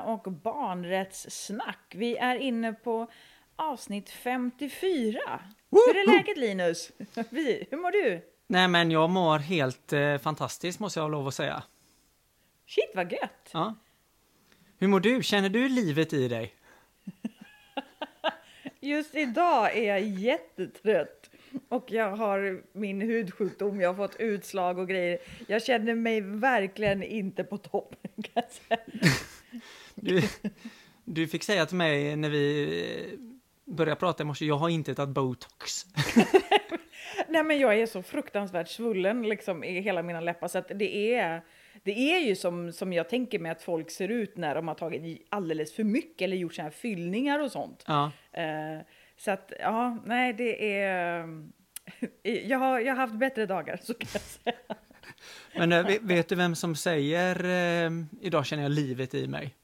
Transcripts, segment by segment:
Och barnrättssnack. Vi är inne på avsnitt 54. Hur är läget Linus? Vi, hur mår du? Nej men jag mår helt eh, fantastiskt måste jag lov att säga. Shit vad gött! Ja. Hur mår du? Känner du livet i dig? Just idag är jag jättetrött och jag har min hudsjukdom, jag har fått utslag och grejer. Jag känner mig verkligen inte på topp. Kan jag säga. Du, du fick säga till mig när vi eh, började prata i morse, jag har inte tagit botox. Nej men jag är så fruktansvärt svullen liksom i hela mina läppar så att det är det är ju som, som jag tänker mig att folk ser ut när de har tagit i alldeles för mycket eller gjort sådana här fyllningar och sånt. Ja. Eh, så att ja, nej det är... Jag har, jag har haft bättre dagar så kan jag säga. Men eh, vet, vet du vem som säger eh, idag känner jag livet i mig?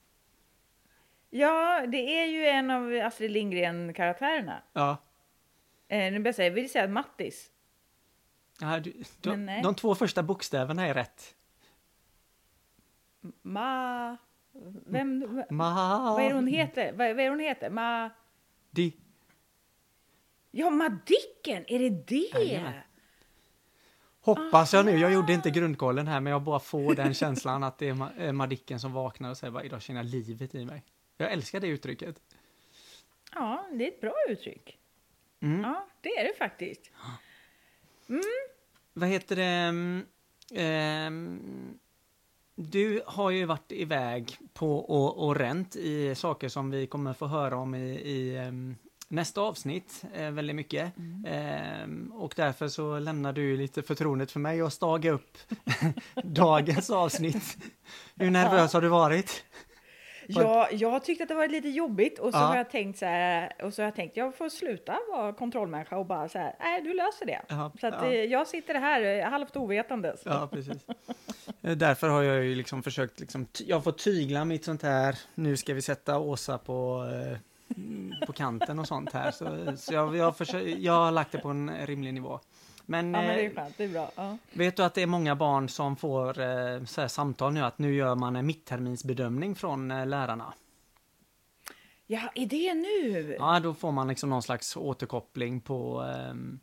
Ja, det är ju en av Astrid Lindgren-karaktärerna. Ja. Eh, nu börjar jag säga, vill säga Mattis. ja du, de, Men de två första bokstäverna är rätt. Ma... Vem... Ma... Vad är det hon heter? Vad, vad är hon heter? Ma... Di. Ja, Madicken! Är det det? Jajamän. Hoppas jag nu, jag gjorde inte grundkollen här men jag bara får den känslan att det är Ma- eh, Madicken som vaknar och säger bara idag känner jag livet i mig. Jag älskar det uttrycket. Ja, det är ett bra uttryck. Mm. Ja, det är det faktiskt. Vad heter det? mm, ehm, du har ju varit iväg på och, och ränt i saker som vi kommer få höra om i, i ehm, nästa avsnitt eh, väldigt mycket. Ehm, och därför så lämnar du lite förtroendet för mig att staga upp dagens avsnitt. Hur nervös har du varit? Ja, jag tyckte att det var lite jobbigt och så Ja. har jag tänkt så här, och så har jag tänkt jag får sluta vara kontrollmänniska och bara så här, nej du löser det. Ja, så att ja. eh, jag sitter här eh, halvt ovetandes. Ja, precis. Eh, Därför har jag ju liksom försökt, liksom, jag får tygla mitt sånt här, nu ska vi sätta Åsa på, eh, på kanten och sånt här. Så, så jag, jag, försöker, jag har lagt det på en rimlig nivå. Men, Ja, men det är eh, skönt, det är bra. Ja. vet du att det är många barn som får eh, så samtal nu att nu gör man en mittterminsbedömning från eh, lärarna. ja, är det nu? Ja, då får man liksom någon slags återkoppling på ehm,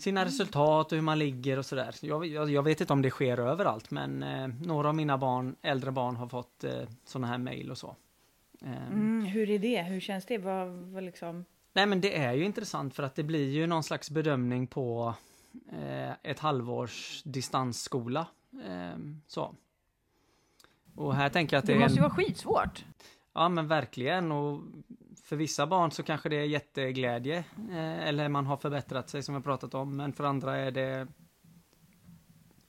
sina resultat och hur man ligger och sådär. Jag, jag, jag vet inte om det sker överallt, men eh, några av mina barn, äldre barn har fått eh, sådana här mejl och så. Ehm, Mm, hur är det? Hur känns det? Vad, vad liksom... Nej, men det är ju intressant för att det blir ju någon slags bedömning på eh, ett halvårs distansskola. Ehm, så. Och här tänker jag att det, Det måste ju vara skitsvårt. Ja men verkligen och för vissa barn så kanske det är jätteglädje eh, eller man har förbättrat sig som vi pratat om men för andra är det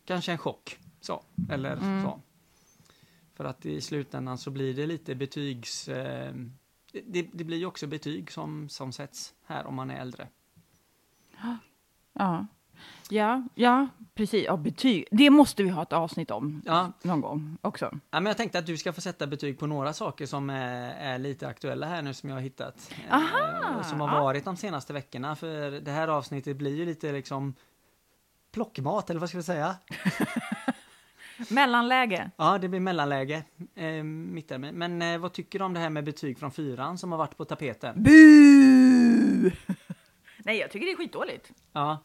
kanske en chock. Så, eller Mm. så. För att i slutändan så blir det lite betygs... Eh, det, det blir ju också betyg som, som sätts här om man är äldre. Ja. Ja, ja, precis. Ja, betyg. Det måste vi ha ett avsnitt om Ja, någon gång också. ja men jag tänkte att du ska få sätta betyg på några saker som är, är lite aktuella här nu som jag har hittat. eh, Aha! som har Ja. varit de senaste veckorna. För det här avsnittet blir ju lite liksom plockmat, eller vad ska vi säga? Mellanläge. Ja, det blir mellanläge, eh, mittermin. Men eh, vad tycker du om det här med betyg från fyran som har varit på tapeten? Bu! Nej, jag tycker det är skitdåligt. Ja,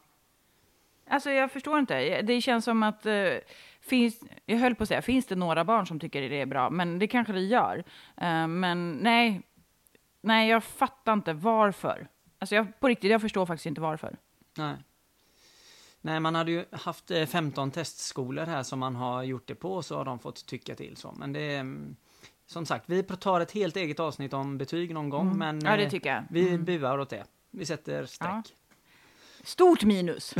Alltså jag förstår inte. Det känns som att eh, finns, jag höll på att säga, finns det några barn som tycker det är bra? Men det kanske det gör. Eh, men nej, nej, jag fattar inte varför. Alltså jag, på riktigt, jag förstår faktiskt inte varför. nej. Nej, man hade ju haft eh, 15 testskolor här som man har gjort det på, så har de fått tycka till så. Men det är, mm, som sagt, vi tar ett helt eget avsnitt om betyg någon gång, men Ja, det eh, tycker jag. vi Mm. buar åt det. Vi sätter streck. Ja. Stort minus.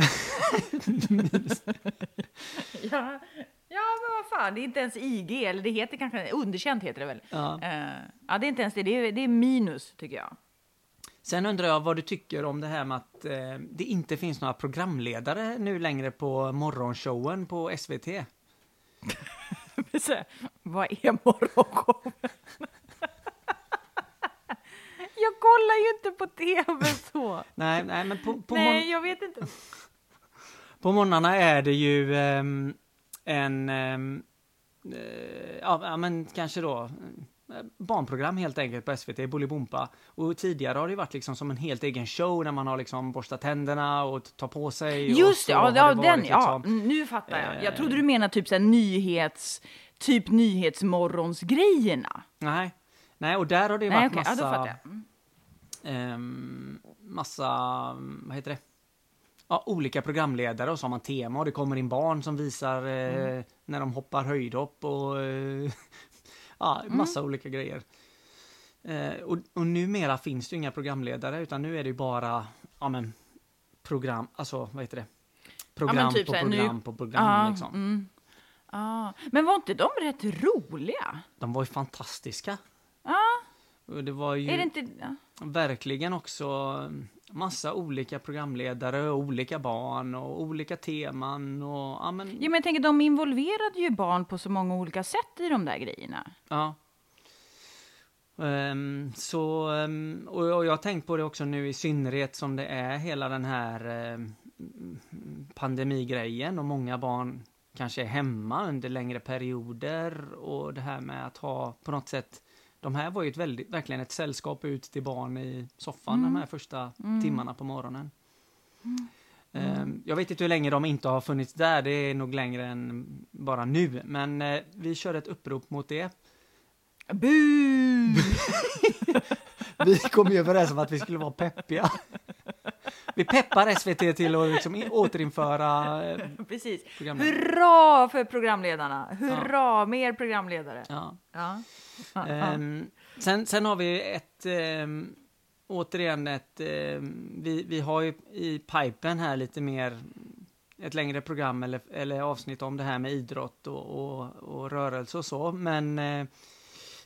ja, ja, men vad fan, det är inte ens IG, eller det heter kanske, underkänt heter det väl. Ja. Eh, ja, det är inte ens det, det är, det är minus tycker jag. Sen undrar jag vad du tycker om det här med att eh, det inte finns några programledare nu längre på morgonshowen på SVT. Så, vad är morgonshowen? Jag kollar ju inte på tv så. Nej, nej men på, på, Nej, jag vet inte. på morgnarna är det ju ehm, en, ehm, eh, ja, ja, men kanske då eh, barnprogram helt enkelt på SVT, Bolibompa. Och tidigare har det varit liksom som en helt egen show när man har liksom borstat tänderna och tar på sig. Just det, ja, ja, den, varit ja, liksom- nu fattar jag. Jag Eh. trodde du menade typ så här nyhets, typ nyhetsmorgonsgrejerna. Nej, nej, och där har det Nej, varit ja, då massa, fattar Mm. ehm, massa, vad heter det? Ja, olika programledare och så har man tema och det kommer in barn som visar eh, Mm. när de hoppar höjdhopp och eh, ja, Mm. massa olika grejer. Eh, och, och numera finns det ju inga programledare utan nu är det ju bara ja, men, program, alltså vad heter det? Program typ på här, nu- program på program Ja, liksom. mm. Ja. Men var inte de rätt roliga? De var ju fantastiska. Ja, Och det var ju... är det inte... Verkligen också massa olika programledare och olika barn och olika teman och ja men Ja, men jag tänker, de involverade ju barn på så många olika sätt i de där grejerna. ja. Ehm, så, ehm, och, jag har tänkt på det också nu i synnerhet som det är hela den här ehm, pandemigrejen och många barn kanske är hemma under längre perioder och det här med att ha på något sätt de här var ju ett väldigt, verkligen ett sällskap ut till barn i soffan de här första timmarna på morgonen. Ehm, Jag vet inte hur länge de inte har funnits där, det är nog längre än bara nu, men eh, vi kör ett upprop mot det. Bu! Vi kom ju överens om att vi skulle vara peppiga. Vi peppar SVT till att liksom återinföra eh, Precis. Hurra för programledarna! Hurra, mer programledare. Ja. Ja. Ehm, sen, sen har vi ett, ehm, återigen ett, ehm, vi, vi har ju i pipen här lite mer, ett längre program eller, eller avsnitt om det här med idrott och, och, och rörelse och så, men eh,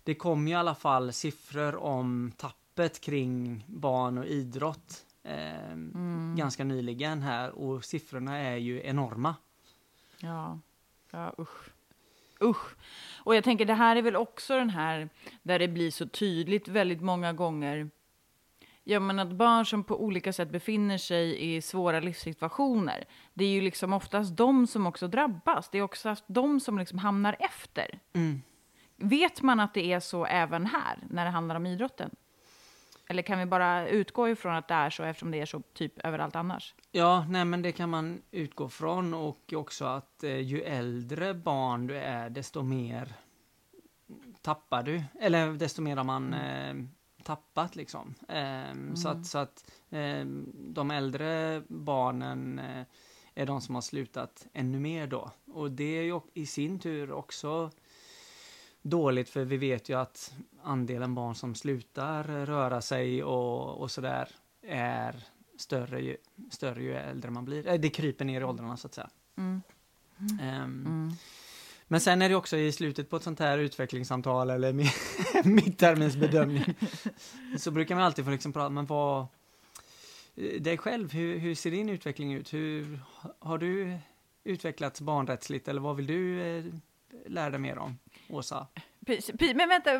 det kom ju i alla fall siffror om tappet kring barn och idrott ehm, ganska nyligen här. Och siffrorna är ju enorma. Ja, ja usch. Usch. Och jag tänker, det här är väl också den här där det blir så tydligt väldigt många gånger. Ja, men att barn som på olika sätt befinner sig i svåra livssituationer, det är ju liksom oftast de som också drabbas. Det är också de som liksom hamnar efter. Mm. Vet man att det är så även här, när det handlar om idrotten? Eller kan vi bara utgå ifrån att det är så eftersom det är så typ överallt annars? Ja, nej men det kan man utgå från och också att eh, ju äldre barn du är desto mer tappar du. Eller desto mer har man eh, tappat liksom. Ehm, Så att, så att ehm, de äldre barnen eh, är de som har slutat ännu mer då. Och det är ju i sin tur också dåligt för vi vet ju att andelen barn som slutar röra sig och, och sådär är större ju, större ju äldre man blir. Eh, Det kryper ner i åldrarna så att säga. Mm. Ehm, Men sen är det också i slutet på ett sånt här utvecklingssamtal eller mi- mittterminsbedömning så brukar man alltid få liksom prata, men vad eh, dig själv, hur, hur ser din utveckling ut? Hur har du utvecklats barnrättsligt eller vad vill du eh, lära dig mer om, Åsa? Men vänta,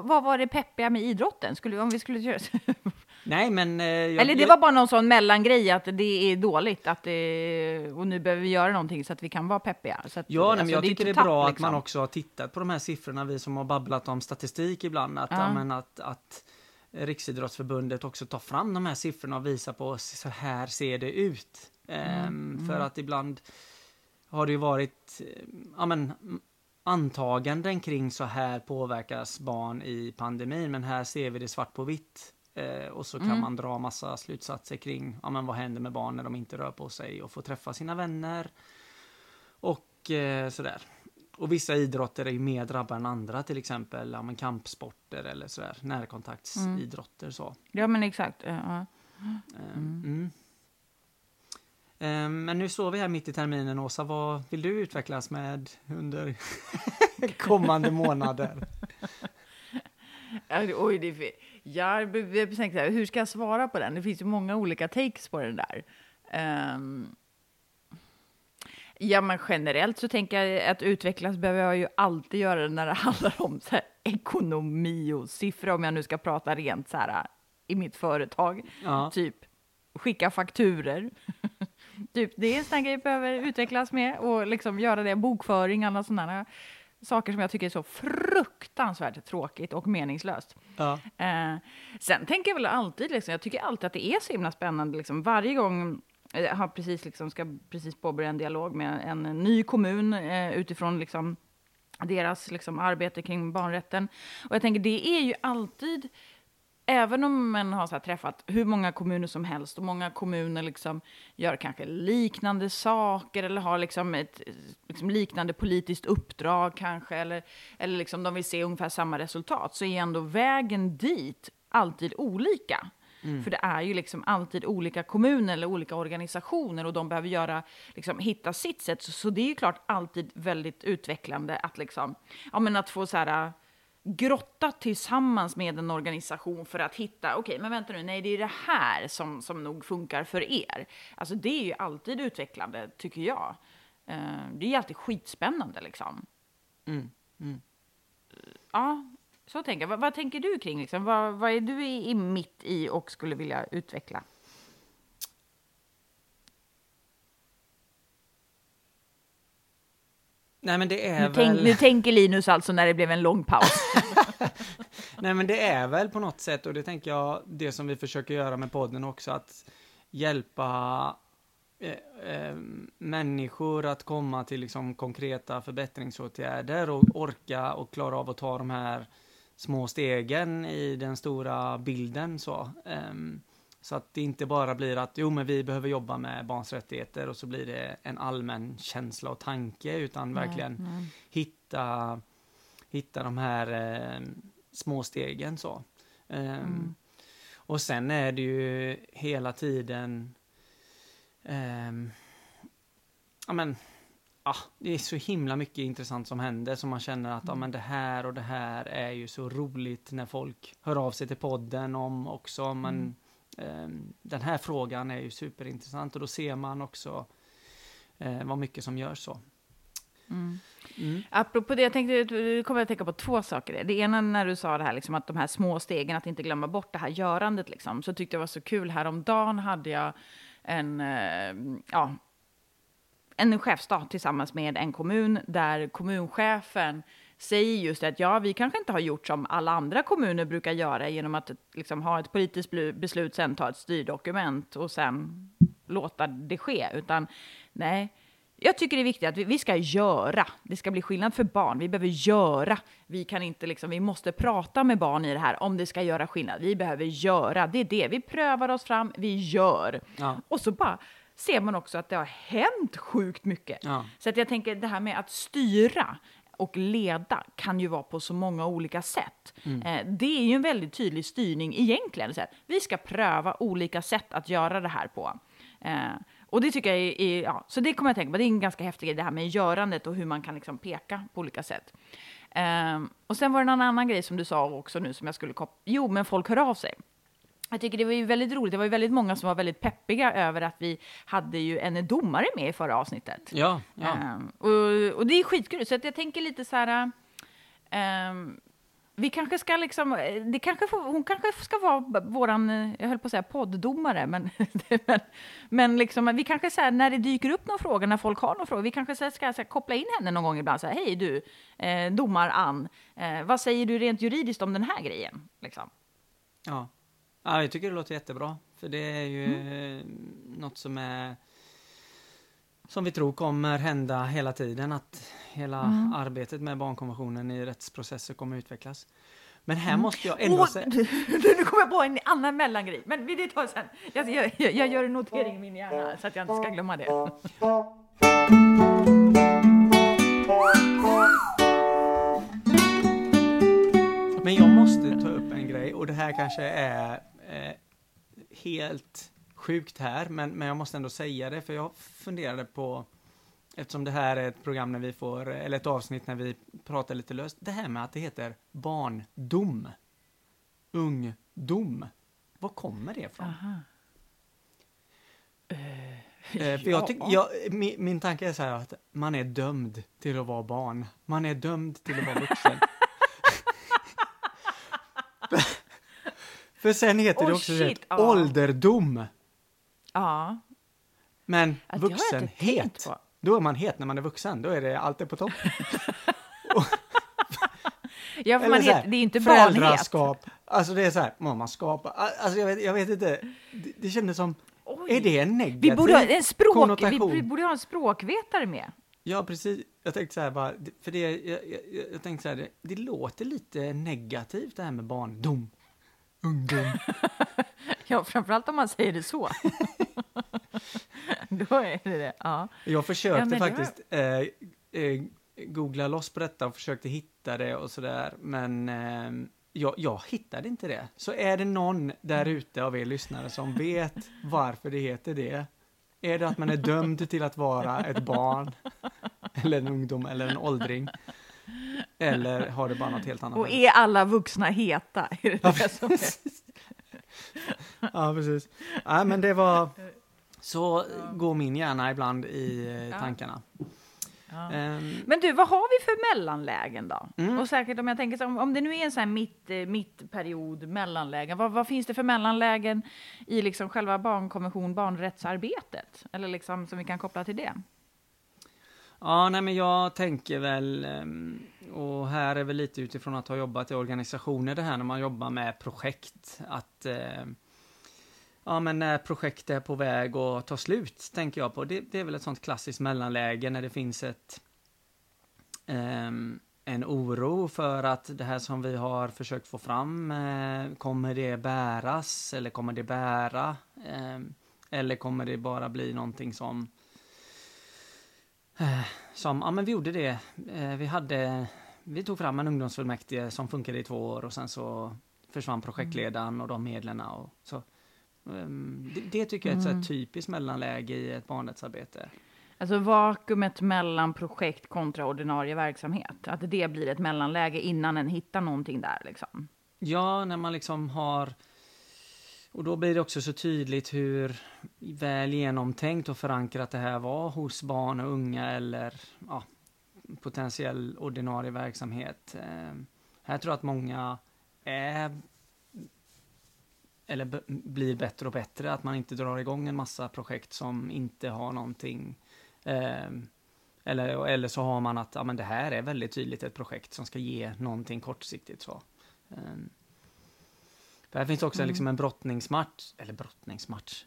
vad var det peppiga med idrotten? Skulle, om vi skulle göra Nej, men... eh, jag- Eller det var bara någon sån mellangrej att det är dåligt att det, och nu behöver vi göra någonting så att vi kan vara peppiga. Så att, Ja, nej, men alltså, jag är tycker det är bra tapp, att man liksom. också har tittat på de här siffrorna, vi som har babblat om statistik ibland, att, Ja. men att, att Riksidrottsförbundet också tar fram de här siffrorna och visar på så här ser det ut. Ehm, För att ibland har det ju varit ja, men, antaganden kring så här påverkas barn i pandemin, men här ser vi det svart på vitt. Eh, och så kan man dra massa slutsatser kring ja, men vad händer med barn när de inte rör på sig och får träffa sina vänner. Och eh, sådär. Och vissa idrotter är ju mer drabbade än andra, till exempel ja, men kampsporter eller sådär, närkontaktsidrotter. Så. Ja, men exakt. Ja, ja. Eh, mm. Eh, Men nu står vi här mitt i terminen, Åsa. Vad vill du utvecklas med under kommande månader? Oj, det är. Jag tänkte så här, hur ska jag svara på den? Det finns ju många olika takes på den där. Ehm, ja, men generellt så tänker jag att utvecklas behöver jag ju alltid göra när det handlar om så här, ekonomi och siffror, om jag nu ska prata rent så här i mitt företag. Ja. Typ skicka fakturer. Typ, det är en sån grej behöver utvecklas med och liksom göra det, bokföring, alla sådana saker som jag tycker är så fruktansvärt tråkigt och meningslöst. Ja. Eh, sen tänker jag väl alltid, liksom, jag tycker alltid att det är så himla spännande, liksom, varje gång jag har precis, liksom, ska precis påbörja en dialog med en ny kommun eh, utifrån liksom, deras liksom, arbete kring barnrätten. Och jag tänker, det är ju alltid även om man har så träffat hur många kommuner som helst och många kommuner liksom gör kanske liknande saker eller har liksom ett liksom liknande politiskt uppdrag kanske eller, eller liksom de vill se ungefär samma resultat så är ändå vägen dit alltid olika. Mm. För det är ju liksom alltid olika kommuner eller olika organisationer och de behöver göra, liksom, hitta sitt sätt. Så, så det är ju klart alltid väldigt utvecklande att, liksom, ja, men att få så här, grotta tillsammans med en organisation för att hitta, okej, okay, men vänta nu, nej, det är det här som, som nog funkar för er. Alltså det är ju alltid utvecklande, tycker jag. Uh, det är ju alltid skitspännande liksom. Mm. Mm. Ja, så tänker jag. Vad, vad tänker du kring, liksom? vad, vad är du i, i mitt i och skulle vilja utveckla? Nej, men det är nu, väl... tänk, nu tänker Linus alltså när det blev en lång paus. Nej, men det är väl på något sätt, och det tänker jag, det som vi försöker göra med podden också, att hjälpa eh, eh, människor att komma till liksom konkreta förbättringsåtgärder och orka och klara av att ta de här små stegen i den stora bilden så. Um, så att det inte bara blir att jo, men vi behöver jobba med barns rättigheter och så blir det en allmän känsla och tanke, utan nej, verkligen nej. hitta hitta de här eh, små stegen så. Um, mm. Och sen är det ju hela tiden um, ja men ah, det är så himla mycket intressant som händer som man känner att mm. ah, men det här och det här är ju så roligt när folk hör av sig till podden om också. Men mm den här frågan är ju superintressant och då ser man också eh, vad mycket som görs så. Mm. Mm. Apropå det, jag tänkte, du kommer att tänka på två saker. Det ena när du sa det här, liksom, att de här små stegen, att inte glömma bort det här görandet, liksom, så tyckte jag var så kul. Häromdagen hade jag en, eh, ja, en chefsdag tillsammans med en kommun där kommunchefen säger just att ja, vi kanske inte har gjort som alla andra kommuner brukar göra genom att liksom, ha ett politiskt beslut, sen ta ett styrdokument och sen låta det ske, utan nej, jag tycker det är viktigt att vi, vi, ska göra. Det ska bli skillnad för barn. Vi behöver göra. Vi kan inte liksom, vi måste prata med barn i det här om det ska göra skillnad. Vi behöver göra. Det är det. Vi prövar oss fram. Vi gör. Ja. Och så bara ser man också att det har hänt sjukt mycket. Ja. Så att jag tänker det här med att styra och leda kan ju vara på så många olika sätt. Mm. Eh, det är ju en väldigt tydlig styrning egentligen. Så vi ska pröva olika sätt att göra det här på. Eh, och det tycker jag är, är, ja, så det kommer jag tänka på, det är en ganska häftig grej, det här med görandet och hur man kan liksom peka på olika sätt. Eh, och sen var det någon annan grej som du sa också nu som jag skulle koppla, jo men folk hör av sig. Jag tycker det var ju väldigt roligt. Det var ju väldigt många som var väldigt peppiga över att vi hade ju en domare med i förra avsnittet. Ja, ja. Um, och, och, det är skitkul. Så att jag tänker lite så här... Um, vi kanske ska liksom, det kanske får, hon kanske ska vara våran, jag höll på att säga podddomare, men, men, men liksom, vi kanske så här, när det dyker upp någon fråga, när folk har någon fråga, vi kanske ska, ska, ska koppla in henne någon gång ibland, så här, hej du, eh, domar Ann, eh, vad säger du rent juridiskt om den här grejen? Liksom. Ja. Ja, jag tycker det låter jättebra. För det är ju mm. något som är som vi tror kommer hända hela tiden, att hela mm. arbetet med barnkonventionen i rättsprocesser kommer utvecklas. Men här mm. måste jag ändå oh, säga... Nu kommer jag på en annan mellangrej, men vi tar sen. Jag, jag, jag gör en notering i min hjärna så att jag inte ska glömma det. Men jag måste ta upp en grej och det här kanske är eh, helt sjukt här, men, men jag måste ändå säga det, för jag funderade på, eftersom det här är ett program när vi får, eller ett avsnitt när vi pratar lite löst, det här med att det heter barndom, ungdom, var kommer det ifrån? Uh, eh, för jag tyck, jag, min, min tanke är så här att man är dömd till att vara barn. Man är dömd till att vara vuxen. För sen heter oh, det också shit, ja. ålderdom. Ja. Men vuxenhet, då är man het när man är vuxen. Då är det alltid på topp. Ja, för man heter, det är inte barnhet. Föräldraskap. Alltså det är så här, mamma skapar. Alltså jag vet, jag vet inte. Det, det kändes som, Oj. är det en negativ Vi borde, ha en språk, vi, konnotation? vi borde ha en språkvetare med. Ja, precis. Jag tänkte så här bara, för det, jag, jag, jag tänkte så här, det, det låter lite negativt det här med barndom. Ungdom. Ja, framförallt om man säger det så. Då är det det. Ja. Jag försökte Ja, det var- faktiskt eh, eh, googla loss på detta och försökte hitta det och sådär, men eh, jag, jag hittade inte det. Så är det någon där ute av er lyssnare som vet varför det heter det? Är det att man är dömd till att vara ett barn, eller en ungdom, eller en åldring? Eller har det bara något helt annat? Och är alla vuxna heta? Är det som är? Ja, precis. Ja, men det var... Så går min hjärna ibland i eh, Ja. tankarna. Ja. Ehm, Men du, vad har vi för mellanlägen då? Mm. Och säkert om jag tänker så, om, om det nu är en sån här mitt, eh, mittperiod, mellanlägen, vad, vad finns det för mellanlägen i liksom själva barnkonvention, barnrättsarbetet? Eller liksom som vi kan koppla till det? Ja, nej men jag tänker väl, ehm, och här är väl lite utifrån att ha jobbat i organisationer det här när man jobbar med projekt, att eh, ja men när projekt är på väg att ta slut, tänker jag på. Det, det är väl ett sånt klassiskt mellanläge när det finns ett eh, en oro för att det här som vi har försökt få fram, eh, kommer det bäras eller kommer det bära? Eh, eller kommer det bara bli någonting som Eh, som, ja men vi gjorde det. Eh, Vi hade, vi tog fram en ungdomsfullmäktige som funkade i två år och sen så försvann projektledaren och de medlen och så. Ehm, Det, det tycker jag är ett här typiskt mellanläge i ett barnrättsarbete. Alltså vakuumet mellan projekt kontra ordinarie verksamhet. Att det blir ett mellanläge innan en hittar någonting där liksom. Ja, när man liksom har och då blir det också så tydligt hur väl genomtänkt och förankrat det här var hos barn och unga eller ja, potentiell ordinarie verksamhet. Eh, här tror jag att många är eller b- blir bättre och bättre, att man inte drar igång en massa projekt som inte har någonting eh, eller, eller så har man att ja, men det här är väldigt tydligt ett projekt som ska ge någonting kortsiktigt. Så. Eh, för här finns också liksom en brottningsmatch, eller brottningsmatch.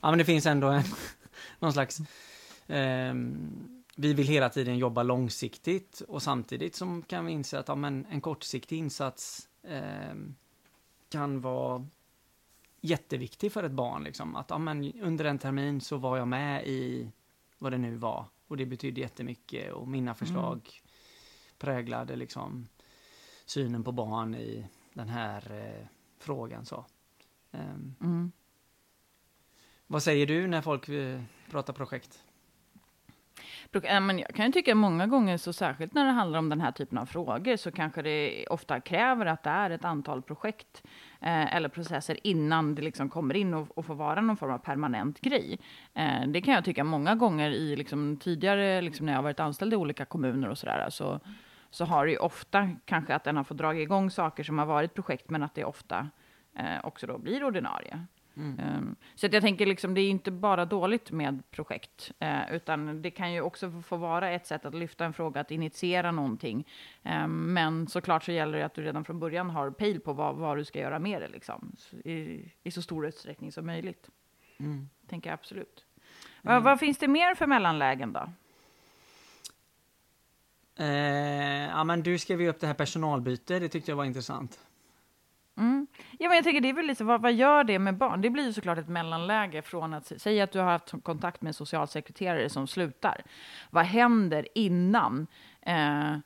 Ja, men det finns ändå en, någon slags... ehm, vi vill hela tiden jobba långsiktigt och samtidigt som kan vi inse att ja, men en kortsiktig insats ehm, kan vara jätteviktig för ett barn. Liksom. Att ja, men under en termin så var jag med i vad det nu var och det betydde jättemycket och mina förslag präglade liksom synen på barn i den här eh, frågan. Så. Ehm, Mm. vad säger du när folk eh, pratar projekt? Men jag kan ju tycka många gånger, så särskilt när det handlar om den här typen av frågor, så kanske det ofta kräver att det är ett antal projekt eh, eller processer innan det liksom kommer in och, och får vara någon form av permanent grej. Eh, det kan jag tycka många gånger i liksom, tidigare, liksom, när jag varit anställd i olika kommuner och sådär, så, så har det ju ofta kanske att den har fått dra igång saker som har varit projekt, men att det ofta eh, också då blir ordinarie. Um, så att jag tänker liksom, det är inte bara dåligt med projekt, eh, utan det kan ju också få- vara ett sätt att lyfta en fråga, att initiera någonting. Ehm, men såklart så gäller det att du redan från början har pejl på vad, vad du ska göra med det, liksom, Så i, i så stor utsträckning som möjligt. Mm. Tänker jag absolut. Vad, vad finns det mer för mellanlägen då? Eh, ja, men du skrev ju upp det här personalbyte, det tyckte jag var intressant. Mm. Ja, men jag tänker det är väl lite, vad, vad gör det med barn? Det blir ju såklart ett mellanläge från att säga att du har haft kontakt med en socialsekreterare som slutar. Vad händer innan eh,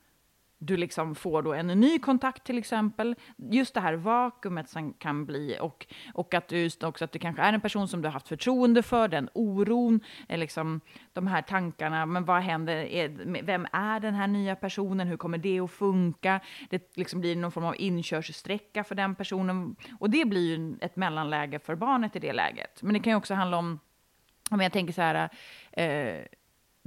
du liksom får då en ny kontakt till exempel? Just det här vakuumet som kan bli och, och att du just också att det kanske är en person som du har haft förtroende för, den oron, eh, liksom de här tankarna, men vad händer, är, vem är den här nya personen, hur kommer det att funka? Det liksom blir någon form av inkörssträcka för den personen och det blir ju ett mellanläge för barnet i det läget. Men det kan ju också handla om, om jag tänker så här, eh,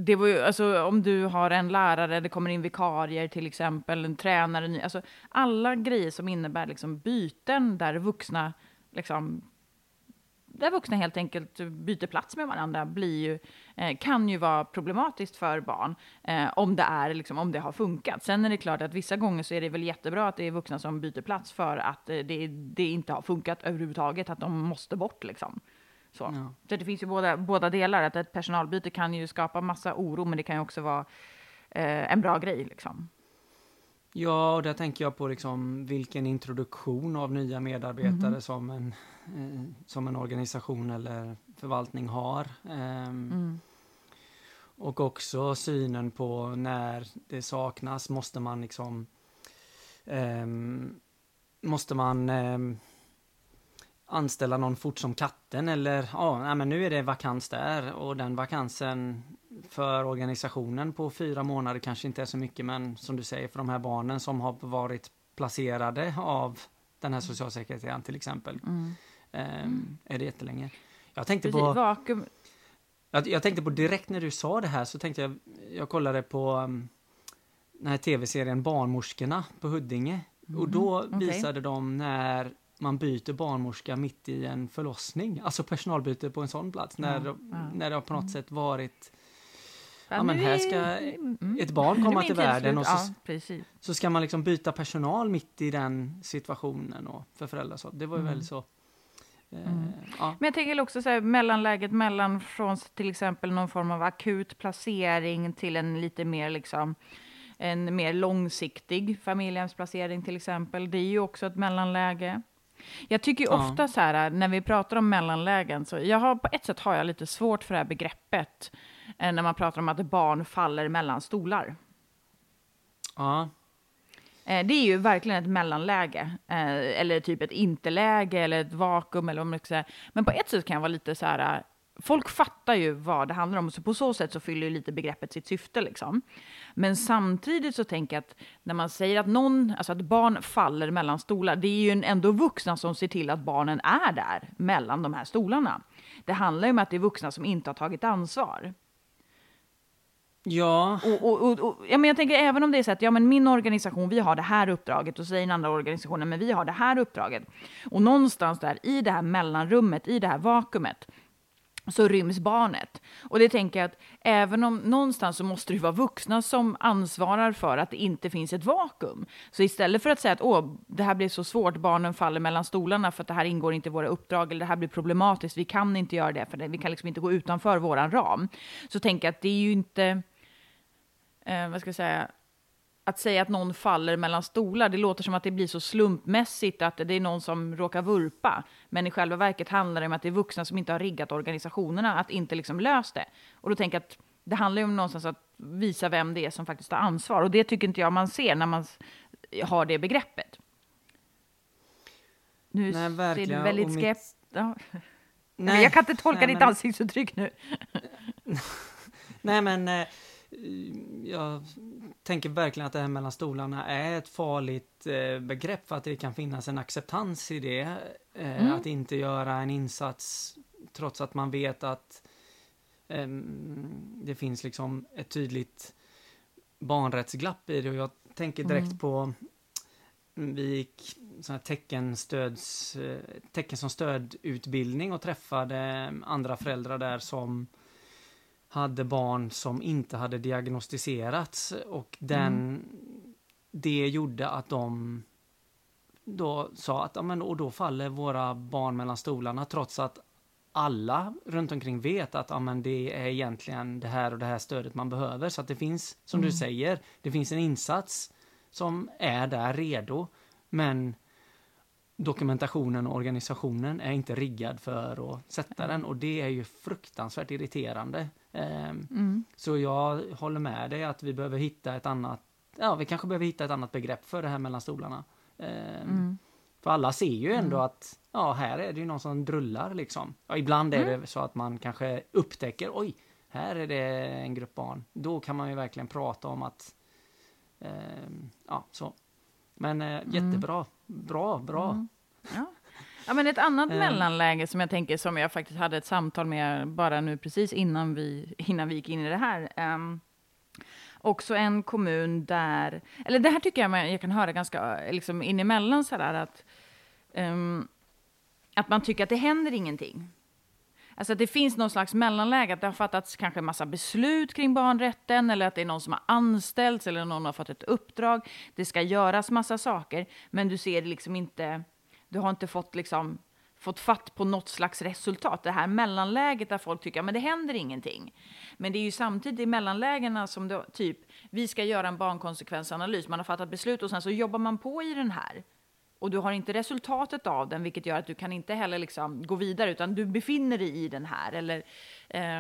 det var ju, alltså, om du har en lärare, det kommer in vikarier till exempel, en tränare, alltså, alla grejer som innebär liksom, byten där vuxna liksom, där vuxna helt enkelt byter plats med varandra blir ju, eh, kan ju vara problematiskt för barn eh, om, det är, liksom, om det har funkat. Sen är det klart att vissa gånger så är det väl jättebra att det är vuxna som byter plats för att eh, det, det inte har funkat överhuvudtaget, att de måste bort. Liksom. Så. Ja. så det finns ju båda, båda delar, att ett personalbyte kan ju skapa massa oro, men det kan ju också vara eh, en bra grej. Liksom. Ja, och där tänker jag på liksom vilken introduktion av nya medarbetare mm. som, en, eh, som en organisation eller förvaltning har. Eh, mm. Och också synen på när det saknas, måste man liksom eh, Måste man ehm, anställa någon fort som katten eller ja, men nu är det vakans där och den vakansen för organisationen på fyra månader kanske inte är så mycket men som du säger för de här barnen som har varit placerade av den här socialsekreteraren till exempel. Mm. Um, är det jättelänge. Jag tänkte Precis, på... Vakuum. Jag, jag, tänkte på direkt när du sa det här så tänkte jag, jag kollade på um, den här tv-serien Barnmorskorna på Huddinge. Mm. Och då okay. visade de när man byter barnmorska mitt i en förlossning, alltså personalbyte på en sån plats, när, mm. när det har på något mm. sätt varit Ja, men här ska mm. ett barn komma till världen och så, ja, så ska man liksom byta personal mitt i den situationen och för föräldrar. Så det var ju mm. väldigt så. Eh, mm. ja. Men jag tänker också så här, mellanläget mellan från till exempel någon form av akut placering till en lite mer liksom en mer långsiktig familjehemsplacering till exempel. Det är ju också ett mellanläge. Jag tycker ja. ofta så här, när vi pratar om mellanlägen, så jag har, på ett sätt har jag lite svårt för det här begreppet, eh, när man pratar om att barn faller mellan stolar. Ja. Eh, det är ju verkligen ett mellanläge, eh, eller typ ett inte-läge, eller ett vakuum, eller vad man ska säga. Men på ett sätt kan jag vara lite så här, folk fattar ju vad det handlar om, så på så sätt så fyller ju lite begreppet sitt syfte. Liksom. Men samtidigt så tänker jag att när man säger att någon, alltså att barn faller mellan stolar, det är ju ändå vuxna som ser till att barnen är där mellan de här stolarna. Det handlar ju om att det är vuxna som inte har tagit ansvar. Ja. Och, och, och, och, ja, men jag tänker även om det är så att ja, men min organisation, vi har det här uppdraget och säger den andra organisationen, men vi har det här uppdraget. Och någonstans där i det här mellanrummet, i det här vakuumet, så ryms barnet. Och det tänker jag att även om någonstans så måste det vara vuxna som ansvarar för att det inte finns ett vakuum. Så istället för att säga att Åh, det här blir så svårt, barnen faller mellan stolarna för att det här ingår inte i våra uppdrag eller det här blir problematiskt, vi kan inte göra det för det, vi kan liksom inte gå utanför våran ram. Så tänker jag att det är ju inte, eh, vad ska jag säga, att säga att någon faller mellan stolar, det låter som att det blir så slumpmässigt att det är någon som råkar vurpa. Men i själva verket handlar det om att det är vuxna som inte har riggat organisationerna att inte liksom löst det. Och då tänker jag att det handlar ju om någonstans att visa vem det är som faktiskt har ansvar. Och det tycker inte jag man ser när man har det begreppet. Nu Nej, ser du väldigt skeptisk ja. Nej, jag kan inte tolka nej, ditt men... ansiktsuttryck nu. Nej, men eh, jag tänker verkligen att det här mellan stolarna är ett farligt eh, begrepp för att det kan finnas en acceptans i det. Eh, mm. Att inte göra en insats trots att man vet att eh, det finns liksom ett tydligt barnrättsglapp i det. Och jag tänker direkt mm. på vi gick sån här teckenstöds, eh, tecken som stödutbildning och träffade andra föräldrar där som hade barn som inte hade diagnostiserats och den mm. det gjorde att de då sa att men, och då faller våra barn mellan stolarna trots att alla runt omkring vet att ja, men det är egentligen det här och det här stödet man behöver. Så att det finns, som mm. du säger, det finns en insats som är där redo. Men dokumentationen och organisationen är inte riggad för att sätta den och det är ju fruktansvärt irriterande. Ehm, mm. Så jag håller med dig att vi behöver hitta ett annat, ja vi kanske behöver hitta ett annat begrepp för det här mellan stolarna. Ehm, mm. För alla ser ju ändå mm. att, ja här är det ju någon som drullar liksom. Ja, ibland är mm. det så att man kanske upptäcker, oj, här är det en grupp barn. Då kan man ju verkligen prata om att, eh, ja så. Men eh, mm. jättebra, bra, bra. Mm. Ja. Ja, men ett annat eh. mellanläge som jag tänker, som jag faktiskt hade ett samtal med bara nu precis innan vi, innan vi gick in i det här. Um, också en kommun där, eller det här tycker jag man, jag kan höra ganska liksom in emellan sådär att, um, att man tycker att det händer ingenting. Alltså att det finns någon slags mellanläge, att det har fattats kanske en massa beslut kring barnrätten eller att det är någon som har anställts eller någon har fått ett uppdrag. Det ska göras massa saker, men du ser det liksom inte, du har inte fått liksom fått fatt på något slags resultat. Det här mellanläget där folk tycker att det händer ingenting. Men det är ju samtidigt i mellanlägena som det, typ, vi ska göra en barnkonsekvensanalys, man har fattat beslut och sen så jobbar man på i den här. Och du har inte resultatet av den, vilket gör att du kan inte heller liksom gå vidare, utan du befinner dig i den här. Eller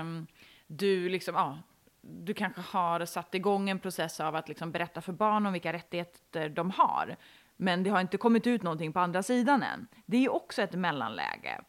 um, du liksom, ja, du kanske har satt igång en process av att liksom berätta för barn om vilka rättigheter de har men det har inte kommit ut någonting på andra sidan än. Det är också ett mellanläge.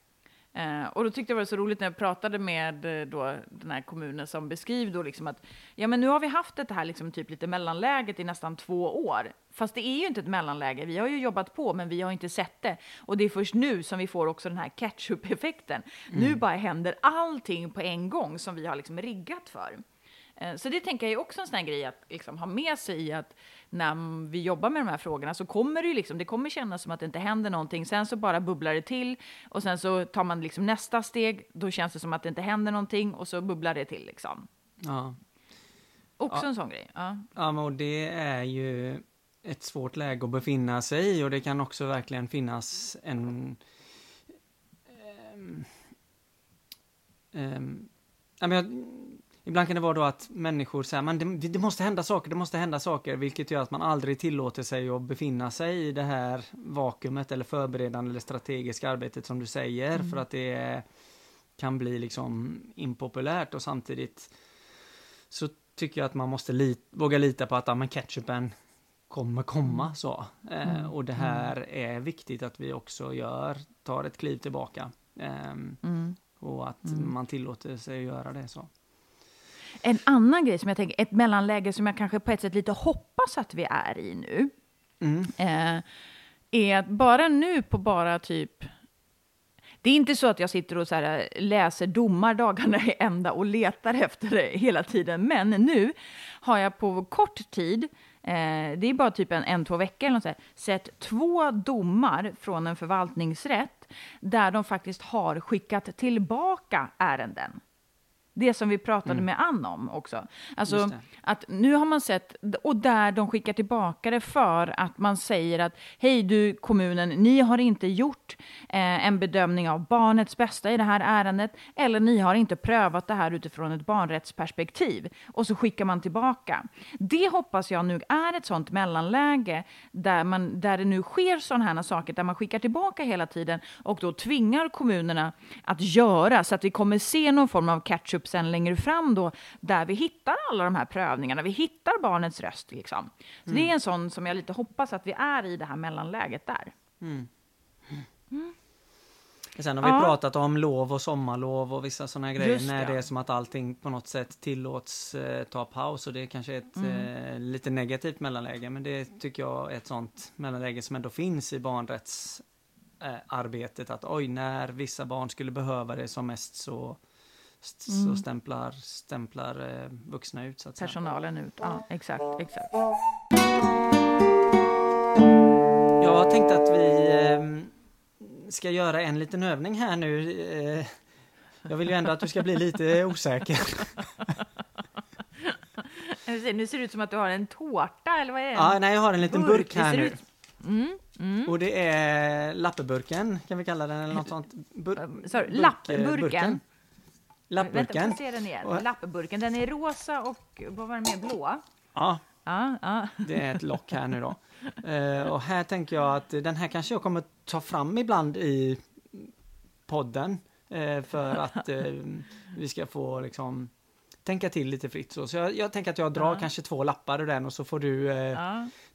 Eh, och då tyckte jag det var så roligt när jag pratade med eh, då, den här kommunen som beskriver då liksom att ja, men nu har vi haft det här liksom typ lite mellanläget i nästan två år. Fast det är ju inte ett mellanläge. Vi har ju jobbat på, men vi har inte sett det. Och det är först nu som vi får också den här ketchup-effekten. Mm. Nu bara händer allting på en gång som vi har liksom riggat för. Eh, så det tänker jag är också en sån här grej att liksom ha med sig i att när vi jobbar med de här frågorna så kommer det ju liksom, det kommer kännas som att det inte händer någonting. Sen så bara bubblar det till och sen så tar man liksom nästa steg. Då känns det som att det inte händer någonting och så bubblar det till liksom. Ja. Också ja. en sån grej. Ja. ja, men och det är ju ett svårt läge att befinna sig i och det kan också verkligen finnas en um, um, ja, men jag, Ibland kan det vara då att människor säger men det, det, måste hända saker, det måste hända saker, vilket gör att man aldrig tillåter sig att befinna sig i det här vakuumet eller förberedande eller strategiska arbetet som du säger, mm. för att det kan bli liksom impopulärt och samtidigt så tycker jag att man måste lit, våga lita på att ja, men ketchupen kommer komma mm. så. Eh, mm. och det här mm. är viktigt att vi också gör, tar ett kliv tillbaka. Eh, och att mm. man tillåter sig att göra det så. En annan grej som jag tänker, ett mellanläge som jag kanske på ett sätt lite hoppas att vi är i nu, mm. eh, är att bara nu på bara typ det är inte så att jag sitter och så här, läser domar dagarna i ända och letar efter det hela tiden, men nu har jag på kort tid, eh, det är bara typ en, en två veckor, eller här, sett två domar från en förvaltningsrätt där de faktiskt har skickat tillbaka ärenden. Det som vi pratade mm. med Ann om också. Alltså att nu har man sett, och där de skickar tillbaka det för att man säger att hej du kommunen, ni har inte gjort eh, en bedömning av barnets bästa i det här ärendet, eller ni har inte prövat det här utifrån ett barnrättsperspektiv. Och så skickar man tillbaka. Det hoppas jag nu är ett sånt mellanläge där, man, där det nu sker sådana här saker, där man skickar tillbaka hela tiden och då tvingar kommunerna att göra så att vi kommer se någon form av catch-up upp sen längre fram då, där vi hittar alla de här prövningarna, vi hittar barnets röst. Liksom. Så mm. det är en sån som jag lite hoppas att vi är i det här mellanläget där. Mm. Mm. Sen har vi ja. pratat om lov och sommarlov och vissa sådana grejer Just, när ja. det är som att allting på något sätt tillåts eh, ta paus och det är kanske ett mm. eh, lite negativt mellanläge men det tycker jag är ett sånt mellanläge som ändå finns i barnrättsarbetet eh, att oj när vissa barn skulle behöva det som mest så så mm. stämplar, stämplar eh, vuxna ut. Så att Personalen säga. ut, ja exakt, exakt. Jag tänkte att vi eh, ska göra en liten övning här nu. Eh, jag vill ju ändå att du ska bli lite osäker. nu ser det ut som att du har en tårta, eller vad är det? Ja, nej, jag har en liten burk, burk här nu. Ut... Mm, mm. Och det är lappeburken, kan vi kalla den, eller något sånt. Bur Sorry, lappburken? Burken. Lappburken. Vänta, se den igen. Lappburken. Den är rosa och vad var det mer? Blå? Ja. Ja, ja. Det är ett lock här nu då. Uh, och här tänker jag att den här kanske jag kommer ta fram ibland i podden. Uh, för att uh, vi ska få liksom tänka till lite fritt så. Så jag, jag tänker att jag drar ja. kanske två lappar ur den och så får du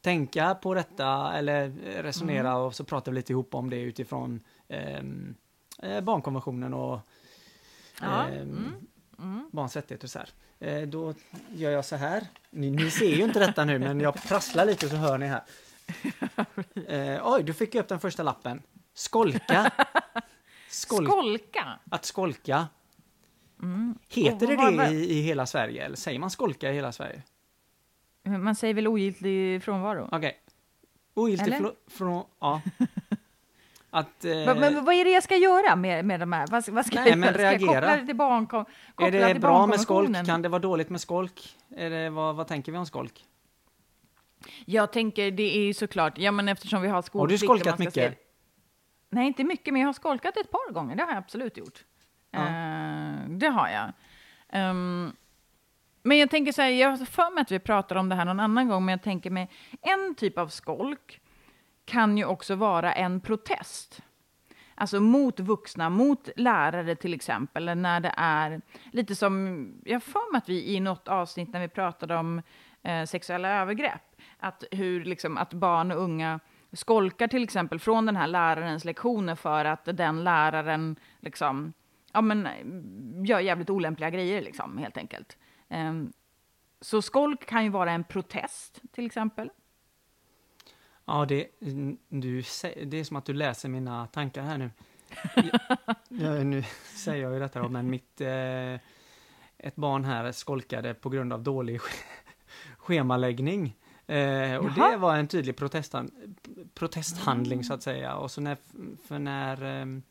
tänka på detta eller resonera mm. och så pratar vi lite ihop om det utifrån ehm, barnkonventionen och Ja. Eh, mm. Mm. Barns rättigheter så här. Eh, då gör jag så här. Ni, ni, ser ju inte detta nu men jag prasslar lite så hör ni här. Eh, oj, du fick upp den första lappen. Skolka. Skol skolka? Att skolka. Mm. Heter det det i, i hela Sverige? Eller säger man skolka i hela Sverige? Man säger väl ogiltig frånvaro? Okej. Okay. Ogiltig frånvaro, ja. Att, eh, Men, men vad är det jag ska göra med, med de här? Vad, vad ska Nej, jag men? Ska jag koppla det till koppla är det bra med skolk? barnkonventionen? Kan det vara dåligt med skolk? Är det, vad, vad tänker vi om skolk? Jag tänker, det är ju såklart, ja men eftersom vi har Har skolplikt... du och man skolkat mycket? se- Nej, inte mycket, men jag har skolkat ett par gånger. Det har jag absolut gjort. Ja. Eh, det har jag. Ehm, men jag tänker så här, jag har för mig att vi pratar om det här någon annan gång, men jag tänker mig en typ av skolk kan ju också vara en protest. Alltså mot vuxna, mot lärare till exempel, när det är lite som, jag har för mig att vi i något avsnitt när vi pratade om eh, sexuella övergrepp, att hur liksom att barn och unga skolkar till exempel från den här lärarens lektioner för att den läraren liksom, ja men gör jävligt olämpliga grejer liksom, helt enkelt. Eh, så skolk kan ju vara en protest till exempel. Ja, det, du, det är som att du läser mina tankar här nu. ja, nu säger jag ju detta då, men mitt... Eh, ett barn här skolkade på grund av dålig sch- schemaläggning. Eh, och Jaha. det var en tydlig protestan, protesthandling så att säga. Och så när, för när ehm,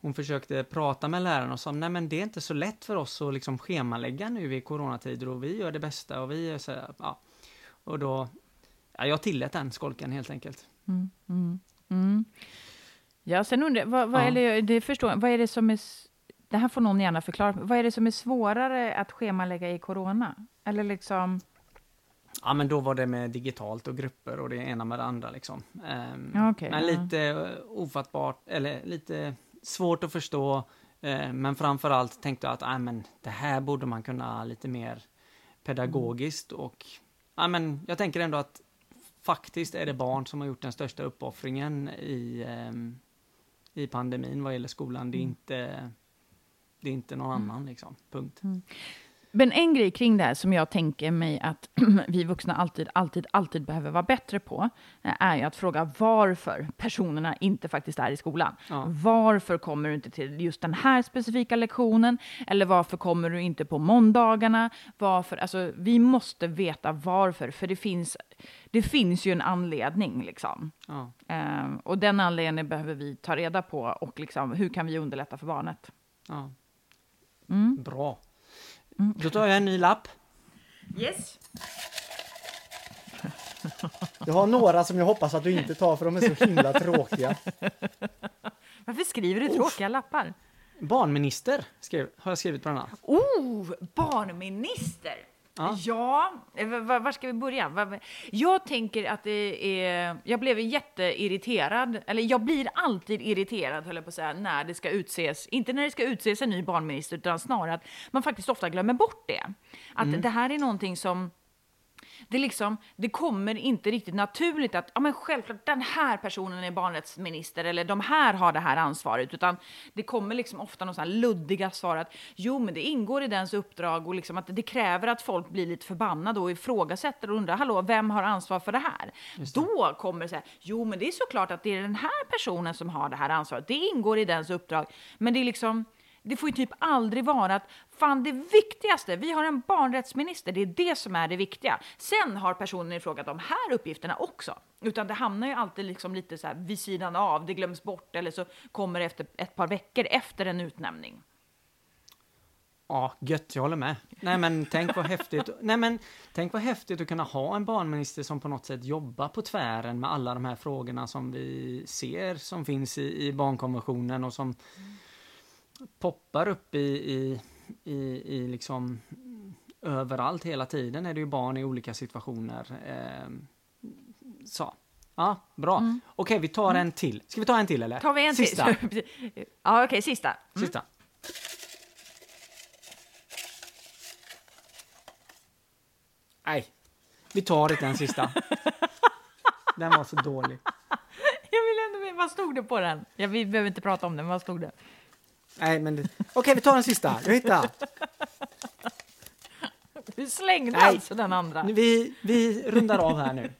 hon försökte prata med läraren och sa nej men det är inte så lätt för oss att liksom schemalägga nu i coronatider och vi gör det bästa och vi är så här, ja. Och då, ja, jag tillät den skolken helt enkelt. Mm, mm, mm. Ja, sen undrar vad, vad, Ja. är det, det förstår, vad är det som är... Det här får någon gärna förklara. Vad är det som är svårare att schemalägga i corona? Eller liksom... Ja men då var det med digitalt och grupper och det ena med det andra liksom. Ehm, Ja, okej, men ja. lite eh, ofattbart, eller lite svårt att förstå. eh, men framförallt tänkte jag att ah, men, det här borde man kunna lite mer pedagogiskt och ja, men, jag tänker ändå att faktiskt är det barn som har gjort den största uppoffringen i, ehm, i pandemin vad gäller skolan. Det är Mm. inte, det är inte någon annan liksom. Punkt. Men en grej kring det här som jag tänker mig att vi vuxna alltid, alltid, alltid behöver vara bättre på eh, är ju att fråga varför personerna inte faktiskt är i skolan. Ja. Varför kommer du inte till just den här specifika lektionen? Eller varför kommer du inte på måndagarna? Varför? Alltså, vi måste veta varför, för det finns, det finns ju en anledning. Liksom. Ja. Ehm, och den anledningen behöver vi ta reda på och liksom, hur kan vi underlätta för barnet? Ja. Mm. Bra. Då tar jag en ny lapp. Yes. Jag har några som jag hoppas att du inte tar för de är så himla tråkiga. Varför skriver du tråkiga lappar? Barnminister skrev, har jag skrivit på denna. Oh, barnminister! Ja. Ja, eh, va- va- var ska vi börja? Jag tänker att det är... Jag blev jätteirriterad, eller jag blir alltid irriterad, höll jag på att säga, när det ska utses, inte när det ska utses en ny barnminister, utan snarare att man faktiskt ofta glömmer bort det. Att det här är någonting som det, liksom, det kommer inte riktigt naturligt att ja, men självklart den här personen är barnrättsminister eller de här har det här ansvaret. Utan det kommer liksom ofta några sådana här luddiga svar att jo, men det ingår i dens uppdrag och liksom att det kräver att folk blir lite förbannade och ifrågasätter och undrar hallå, vem har ansvar för det här? Då kommer det så här, jo, men det är såklart att det är den här personen som har det här ansvaret. Det ingår i dens uppdrag. Men det är liksom det får ju typ aldrig vara att fan det viktigaste, vi har en barnrättsminister, det är det som är det viktiga. Sen har personen i fråga de här uppgifterna också. Utan det hamnar ju alltid liksom lite så här vid sidan av, det glöms bort eller så kommer det efter ett par veckor efter en utnämning. Ja, gött, jag håller med. Nej men tänk vad häftigt. Nej men tänk vad häftigt att kunna ha en barnminister som på något sätt jobbar på tvären med alla de här frågorna som vi ser som finns i, i barnkonventionen och som poppar upp i, i, i, i liksom överallt hela tiden är det ju barn i olika situationer. Ehm, så. Ja, bra. Okej, vi tar en till. Ska vi ta en till eller? Tar vi en Sista. till? ja, okej, sista. Mm. Sista. Nej, vi tar inte den sista. Den var så dålig. Jag vill ändå veta, vad stod det på den? Ja, vi behöver inte prata om den, vad stod det? Nej, men. Okej, vi tar den sista. Jag hittar. Du slängde Nej. alltså den andra. Okej, Vi, vi rundar av här nu.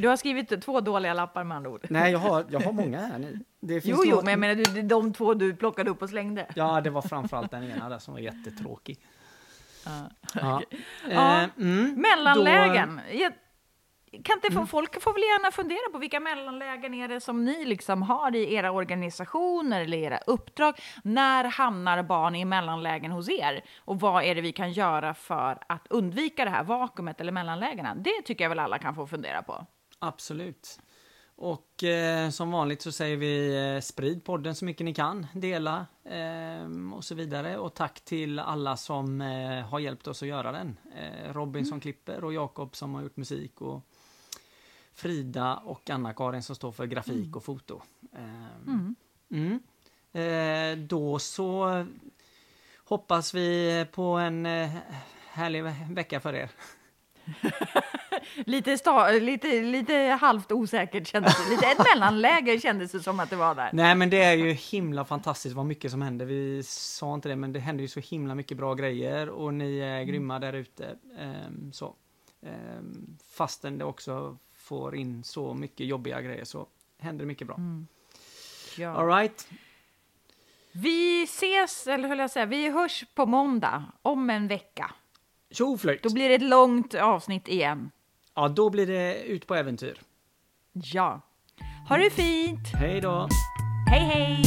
du har skrivit två dåliga lappar med andra ord. Nej, jag har, jag har många här nu. Det finns Jo, jo, något- men jag menar det- de två du plockade upp och slängde. Ja, det var framförallt den ena där som var jättetråkig. Ja. Ja. Ja. Eh, mm, Mellanlägen. Jag, kan inte få, folk får väl gärna fundera på vilka mellanlägen är det som ni liksom har i era organisationer eller era uppdrag? När hamnar barn i mellanlägen hos er? Och vad är det vi kan göra för att undvika det här vakuumet eller mellanlägena? Det tycker jag väl alla kan få fundera på. Absolut. Och eh, som vanligt så säger vi eh, sprid podden så mycket ni kan, dela eh, och så vidare. Och tack till alla som eh, har hjälpt oss att göra den. Eh, Robin som klipper och Jakob som har gjort musik och Frida och Anna-Karin som står för grafik och foto. Ehm, mm. Eh, då så hoppas vi på en eh, härlig ve- vecka för er. Lite, sta, lite, lite halvt osäkert kändes det. Lite ett mellanläge kändes det som att det var där. Nej men det är ju himla fantastiskt vad mycket som händer. Vi sa inte det men det händer ju så himla mycket bra grejer och ni är grymma där ute. Ehm, så. Ehm, fastän det också får in så mycket jobbiga grejer så händer det mycket bra. Ja. Alright. Vi ses, eller höll jag säga, vi hörs på måndag om en vecka. Tjoflöjt! Då blir det ett långt avsnitt igen. Ja, då blir det ut på äventyr. Ja. Ha det fint! Hej då! Hej hej!